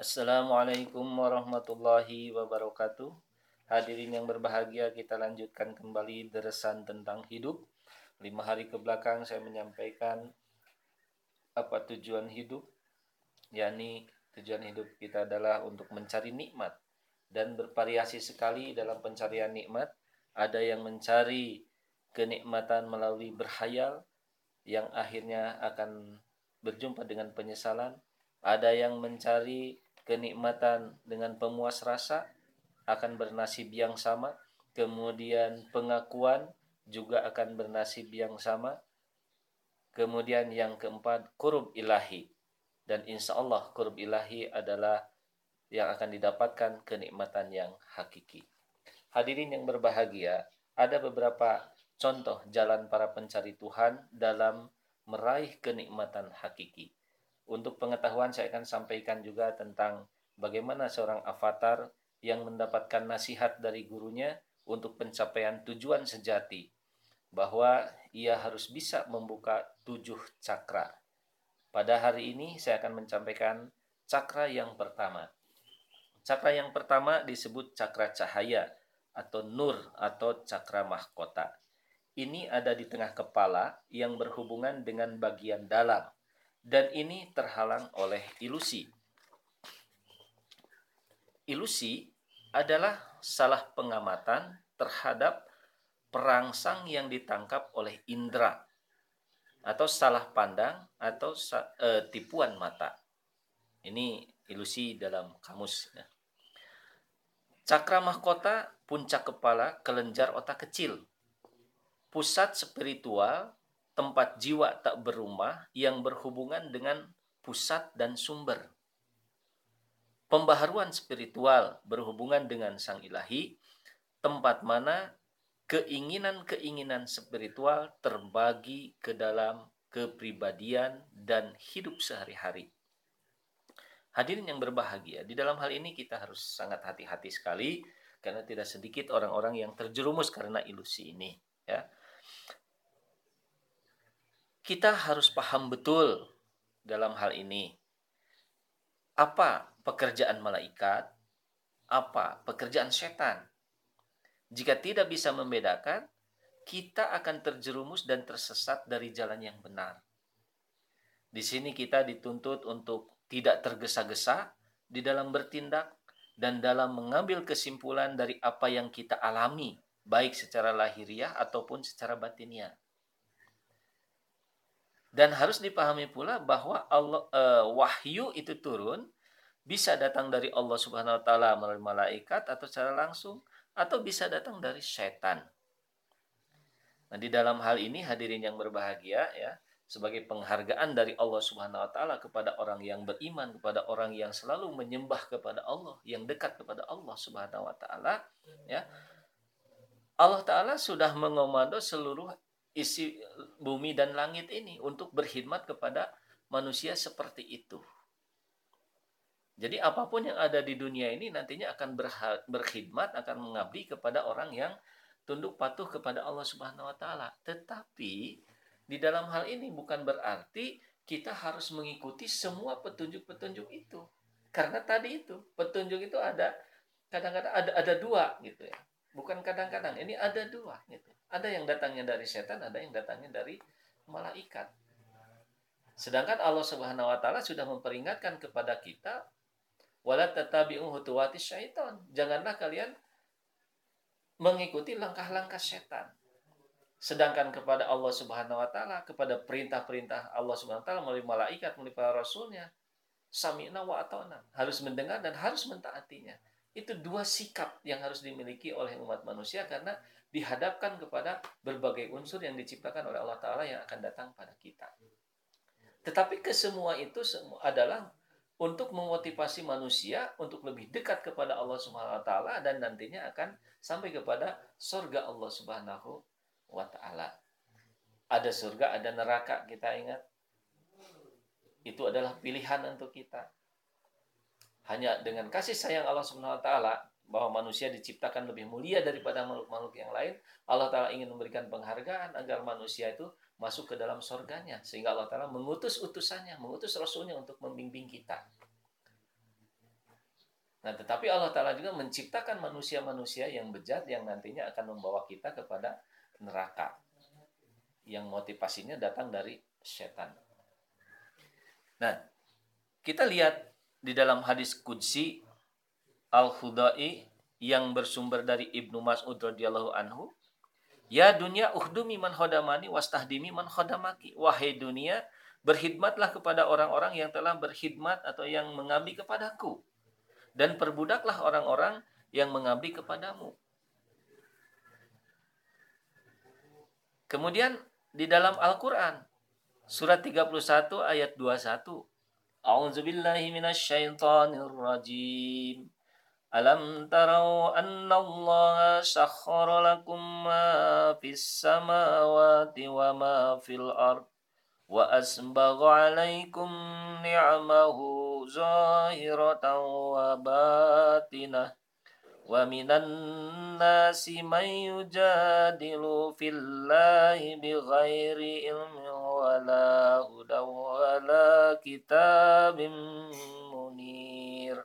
Assalamualaikum warahmatullahi wabarakatuh. Hadirin yang berbahagia, kita lanjutkan kembali deresan tentang hidup. Lima hari ke belakang saya menyampaikan apa tujuan hidup, yakni tujuan hidup kita adalah untuk mencari nikmat dan bervariasi sekali dalam pencarian nikmat. Ada yang mencari kenikmatan melalui berhayal yang akhirnya akan berjumpa dengan penyesalan. Ada yang mencari kenikmatan dengan pemuas rasa akan bernasib yang sama. Kemudian pengakuan juga akan bernasib yang sama. Kemudian yang keempat, kurub ilahi. Dan insya Allah kurub ilahi adalah yang akan didapatkan kenikmatan yang hakiki. Hadirin yang berbahagia, ada beberapa contoh jalan para pencari Tuhan dalam meraih kenikmatan hakiki. Untuk pengetahuan saya akan sampaikan juga tentang bagaimana seorang avatar yang mendapatkan nasihat dari gurunya untuk pencapaian tujuan sejati bahwa ia harus bisa membuka tujuh cakra. Pada hari ini saya akan menyampaikan cakra yang pertama. Cakra yang pertama disebut cakra cahaya atau nur atau cakra mahkota. Ini ada di tengah kepala yang berhubungan dengan bagian dalam dan ini terhalang oleh ilusi Ilusi adalah salah pengamatan terhadap perangsang yang ditangkap oleh indera atau salah pandang atau uh, tipuan mata. Ini ilusi dalam kamus. Ya. Cakra mahkota, puncak kepala, kelenjar otak kecil. Pusat spiritual, tempat jiwa tak berumah yang berhubungan dengan pusat dan sumber pembaharuan spiritual berhubungan dengan Sang Ilahi, tempat mana keinginan-keinginan spiritual terbagi ke dalam kepribadian dan hidup sehari-hari. Hadirin yang berbahagia, di dalam hal ini kita harus sangat hati-hati sekali karena tidak sedikit orang-orang yang terjerumus karena ilusi ini, ya. Kita harus paham betul dalam hal ini apa pekerjaan malaikat, apa pekerjaan setan. Jika tidak bisa membedakan, kita akan terjerumus dan tersesat dari jalan yang benar. Di sini kita dituntut untuk tidak tergesa-gesa di dalam bertindak dan dalam mengambil kesimpulan dari apa yang kita alami, baik secara lahiriah ataupun secara batiniah. Dan harus dipahami pula bahwa Allah uh, wahyu itu turun bisa datang dari Allah Subhanahu wa taala melalui malaikat atau secara langsung atau bisa datang dari setan. Nah, di dalam hal ini hadirin yang berbahagia ya, sebagai penghargaan dari Allah Subhanahu wa taala kepada orang yang beriman, kepada orang yang selalu menyembah kepada Allah, yang dekat kepada Allah Subhanahu wa taala, ya. Allah taala sudah mengomando seluruh isi bumi dan langit ini untuk berkhidmat kepada manusia seperti itu. Jadi apa pun yang ada di dunia ini nantinya akan berkhidmat, akan mengabdi kepada orang yang tunduk patuh kepada Allah Subhanahu wa taala. Tetapi di dalam hal ini bukan berarti kita harus mengikuti semua petunjuk-petunjuk itu. Karena tadi itu, petunjuk itu ada kadang-kadang ada ada dua gitu ya. Bukan kadang-kadang, ini ada dua gitu. Ada yang datangnya dari setan, ada yang datangnya dari malaikat. Sedangkan Allah Subhanahu wa taala sudah memperingatkan kepada kita wala tatabi'u hutuwati syaitan. Janganlah kalian mengikuti langkah-langkah setan. Sedangkan kepada Allah Subhanahu wa taala, kepada perintah-perintah Allah Subhanahu wa taala melalui malaikat, melalui para rasulnya, sami'na wa ata'na, harus mendengar dan harus mentaatinya. Itu dua sikap yang harus dimiliki oleh umat manusia karena dihadapkan kepada berbagai unsur yang diciptakan oleh Allah Ta'ala yang akan datang pada kita. Tetapi kesemua itu adalah untuk memotivasi manusia untuk lebih dekat kepada Allah Subhanahu wa taala dan nantinya akan sampai kepada surga Allah Subhanahu wa taala. Ada surga, ada neraka, kita ingat. Itu adalah pilihan untuk kita. Hanya dengan kasih sayang Allah Subhanahu wa taala bahwa manusia diciptakan lebih mulia daripada makhluk-makhluk yang lain, Allah Ta'ala ingin memberikan penghargaan agar manusia itu masuk ke dalam sorganya. Sehingga Allah Ta'ala mengutus utusannya, mengutus Rasulnya untuk membimbing kita. Nah, tetapi Allah Ta'ala juga menciptakan manusia-manusia yang bejat yang nantinya akan membawa kita kepada neraka. Yang motivasinya datang dari setan. Nah, kita lihat di dalam hadis Qudsi Al-Khudai yang bersumber dari Ibnu Mas'ud radhiyallahu anhu, "Ya dunia uhdumi man khodamani wastahdimi man khodamaki." Wahai dunia, berkhidmatlah kepada orang-orang yang telah berkhidmat atau yang mengabdi kepadaku dan perbudaklah orang-orang yang mengabdi kepadamu. Kemudian di dalam Al-Qur'an surat 31 ayat 21 أعوذ بالله من الشيطان الرجيم. ألم تروا أن الله سخر لكم ما في السماوات وما في الأرض وأسبغ عليكم نعمه ظاهرة وباطنة ومن الناس من يجادل في الله بغير علم ولا هدى ولا كتاب munir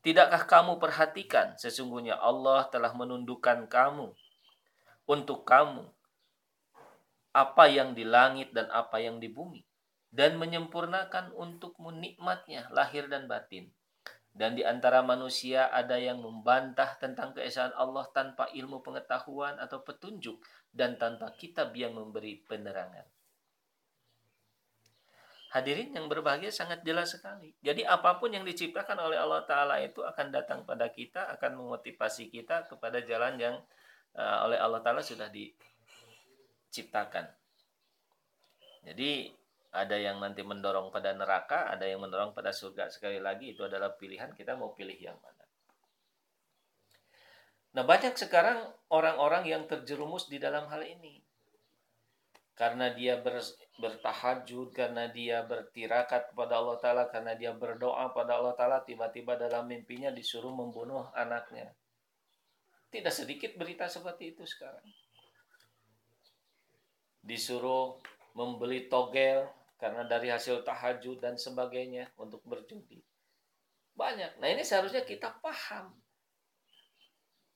Tidakkah kamu perhatikan sesungguhnya Allah telah menundukkan kamu untuk kamu apa yang di langit dan apa yang di bumi dan menyempurnakan untukmu nikmatnya lahir dan batin. Dan di antara manusia ada yang membantah tentang keesaan Allah tanpa ilmu pengetahuan atau petunjuk dan tanpa kitab yang memberi penerangan. Hadirin yang berbahagia sangat jelas sekali. Jadi apa pun yang diciptakan oleh Allah Ta'ala itu akan datang pada kita, akan memotivasi kita kepada jalan yang uh, oleh Allah Ta'ala sudah diciptakan. Jadi ada yang nanti mendorong pada neraka, ada yang mendorong pada surga. Sekali lagi itu adalah pilihan kita mau pilih yang mana. Nah, banyak sekarang orang-orang yang terjerumus di dalam hal ini. Karena dia ber, bertahajud, karena dia bertirakat kepada Allah Ta'ala, karena dia berdoa pada Allah Ta'ala, tiba-tiba dalam mimpinya disuruh membunuh anaknya. Tidak sedikit berita seperti itu sekarang. Disuruh membeli togel, karena dari hasil tahajud dan sebagainya untuk berjudi. Banyak. Nah ini seharusnya kita paham.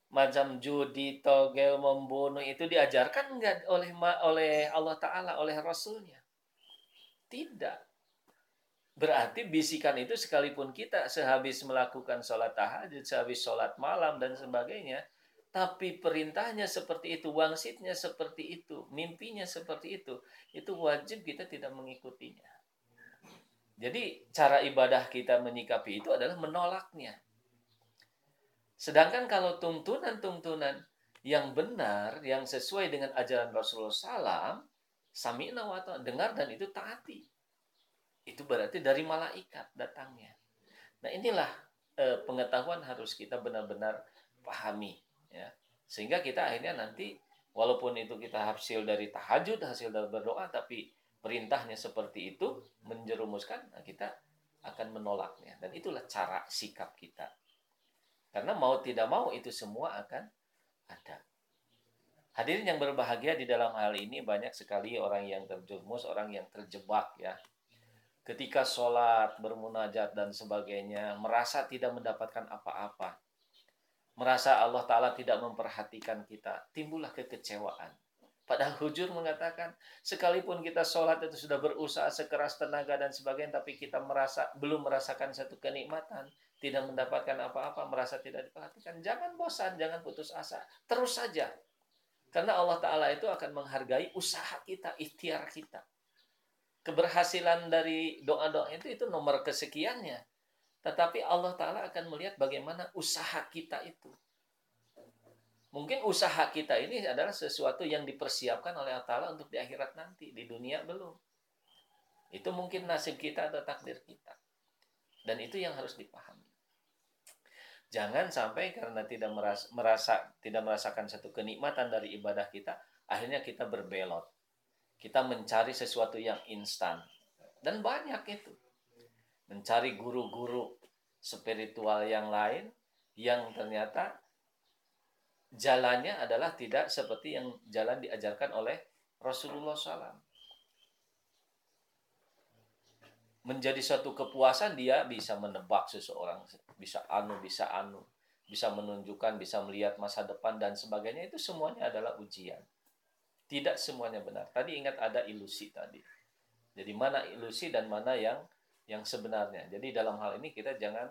Macam judi, togel, membunuh itu diajarkan enggak oleh oleh Allah Ta'ala, oleh Rasulnya? Tidak. Berarti bisikan itu sekalipun kita sehabis melakukan sholat tahajud, sehabis sholat malam dan sebagainya, tapi perintahnya seperti itu, wangsitnya seperti itu, mimpinya seperti itu, itu wajib kita tidak mengikutinya. Jadi cara ibadah kita menyikapi itu adalah menolaknya. Sedangkan kalau tuntunan-tuntunan yang benar, yang sesuai dengan ajaran Rasulullah SAW, sami'na wa dengar dan itu taati. Itu berarti dari malaikat datangnya. Nah inilah eh, pengetahuan harus kita benar-benar pahami ya. Sehingga kita akhirnya nanti walaupun itu kita hasil dari tahajud hasil dari berdoa tapi perintahnya seperti itu menjerumuskan nah kita akan menolaknya. Dan itulah cara sikap kita. Karena mau tidak mau itu semua akan ada. Hadirin yang berbahagia di dalam hal ini banyak sekali orang yang terjerumus orang yang terjebak ya. Ketika sholat bermunajat dan sebagainya merasa tidak mendapatkan apa-apa merasa Allah Ta'ala tidak memperhatikan kita, timbullah kekecewaan. Padahal hujur mengatakan, sekalipun kita sholat itu sudah berusaha sekeras tenaga dan sebagainya, tapi kita merasa belum merasakan satu kenikmatan, tidak mendapatkan apa-apa, merasa tidak diperhatikan. Jangan bosan, jangan putus asa. Terus saja. Karena Allah Ta'ala itu akan menghargai usaha kita, ikhtiar kita. Keberhasilan dari doa-doa itu, itu nomor kesekiannya. Tetapi Allah Ta'ala akan melihat bagaimana usaha kita itu. Mungkin usaha kita ini adalah sesuatu yang dipersiapkan oleh Allah Ta'ala untuk di akhirat nanti. Di dunia belum. Itu mungkin nasib kita atau takdir kita. Dan itu yang harus dipahami. Jangan sampai karena tidak merasa, merasa tidak merasakan satu kenikmatan dari ibadah kita, akhirnya kita berbelot. Kita mencari sesuatu yang instan. Dan banyak itu mencari guru-guru spiritual yang lain yang ternyata jalannya adalah tidak seperti yang jalan diajarkan oleh Rasulullah SAW. menjadi suatu kepuasan dia bisa menebak seseorang bisa anu bisa anu bisa menunjukkan bisa melihat masa depan dan sebagainya. Itu semuanya adalah ujian. Tidak semuanya benar. Tadi ingat ada ilusi tadi. Jadi mana ilusi dan mana yang yang sebenarnya jadi dalam hal ini kita jangan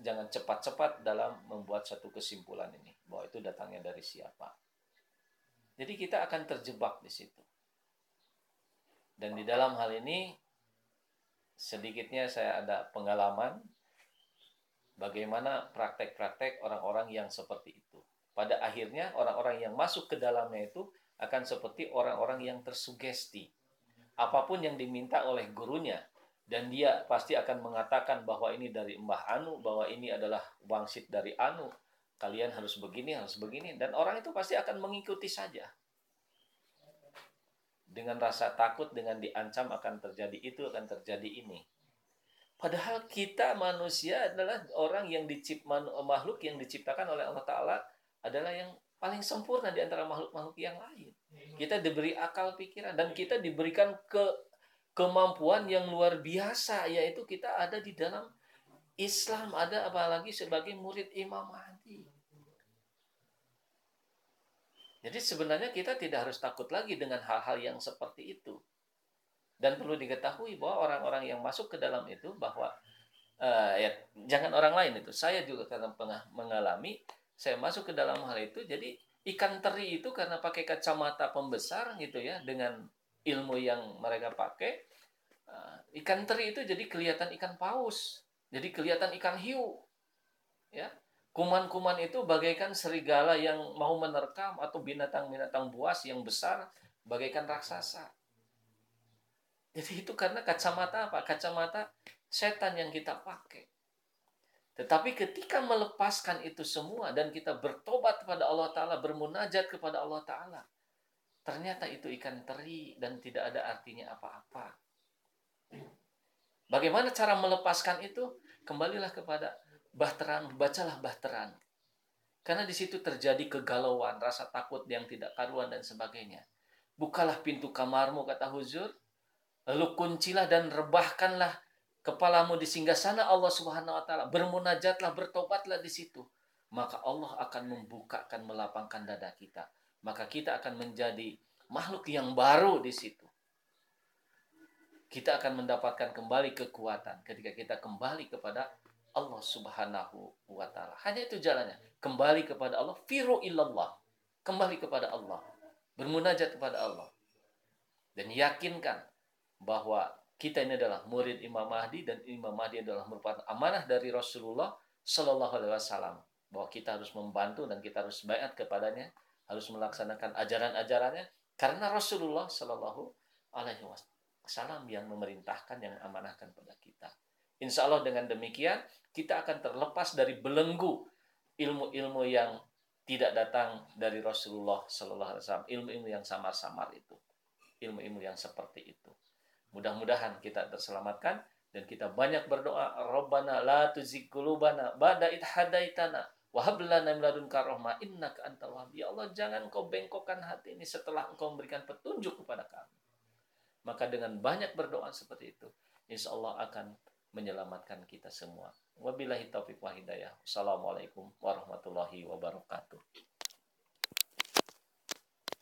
jangan cepat-cepat dalam membuat satu kesimpulan ini bahwa itu datangnya dari siapa jadi kita akan terjebak di situ dan di dalam hal ini sedikitnya saya ada pengalaman bagaimana praktek-praktek orang-orang yang seperti itu. Pada akhirnya orang-orang yang masuk ke dalamnya itu akan seperti orang-orang yang tersugesti. Apa pun yang diminta oleh gurunya dan dia pasti akan mengatakan bahwa ini dari Mbah Anu, bahwa ini adalah wangsit dari Anu. Kalian harus begini, harus begini. Dan orang itu pasti akan mengikuti saja. Dengan rasa takut dengan diancam akan terjadi itu akan terjadi ini. Padahal kita manusia adalah orang yang dicipt makhluk yang diciptakan oleh Allah taala adalah yang paling sempurna di antara makhluk-makhluk yang lain. Kita diberi akal pikiran dan kita diberikan ke kemampuan yang luar biasa yaitu kita ada di dalam Islam ada apalagi sebagai murid Imam Mahdi jadi sebenarnya kita tidak harus takut lagi dengan hal-hal yang seperti itu. Dan perlu diketahui bahwa orang-orang yang masuk ke dalam itu bahwa uh, ya jangan orang lain itu. Saya juga karena pernah mengalami saya masuk ke dalam hal itu jadi ikan teri itu karena pakai kacamata pembesar gitu ya dengan ilmu yang mereka pakai uh, ikan teri itu jadi kelihatan ikan paus jadi kelihatan ikan hiu ya Kuman-kuman itu bagaikan serigala yang mau menerkam atau binatang-binatang buas yang besar bagaikan raksasa. Jadi itu karena kacamata apa? Kacamata setan yang kita pakai. Tetapi ketika melepaskan itu semua dan kita bertobat kepada Allah Ta'ala, bermunajat kepada Allah Ta'ala, ternyata itu ikan teri dan tidak ada artinya apa-apa. Bagaimana cara melepaskan itu? Kembalilah kepada Bahteran, bacalah bahteran. Karena di situ terjadi kegalauan, rasa takut yang tidak karuan dan sebagainya. Bukalah pintu kamarmu, kata Huzur. Lalu kuncilah dan rebahkanlah kepalamu di singgah sana Allah Subhanahu wa taala. Bermunajatlah, bertobatlah di situ. Maka Allah akan membukakan, melapangkan dada kita. Maka kita akan menjadi makhluk yang baru di situ. Kita akan mendapatkan kembali kekuatan ketika kita kembali kepada Allah Subhanahu wa taala. Hanya itu jalannya. Kembali kepada Allah, firu illallah. Kembali kepada Allah. Bermunajat kepada Allah. Dan yakinkan bahwa kita ini adalah murid Imam Mahdi dan Imam Mahdi adalah merupakan amanah dari Rasulullah Shallallahu alaihi wasallam bahwa kita harus membantu dan kita harus bayat kepadanya, harus melaksanakan ajaran-ajarannya karena Rasulullah Shallallahu alaihi wasallam yang memerintahkan yang amanahkan pada kita. Insya Allah dengan demikian kita akan terlepas dari belenggu ilmu-ilmu yang tidak datang dari Rasulullah Sallallahu Alaihi Wasallam, ilmu-ilmu yang samar-samar itu, ilmu-ilmu yang seperti itu. Mudah-mudahan kita terselamatkan dan kita banyak berdoa, Rabbana la tuzigh qulubana ba'da id hadaitana wa hab lana min ladunka rahmah innaka antal wahhab. Ya Allah, jangan kau bengkokkan hati ini setelah engkau memberikan petunjuk kepada kami. Maka dengan banyak berdoa seperti itu, insya Allah akan menyelamatkan kita semua. Wabillahi taufiq wa hidayah. Assalamualaikum warahmatullahi wabarakatuh.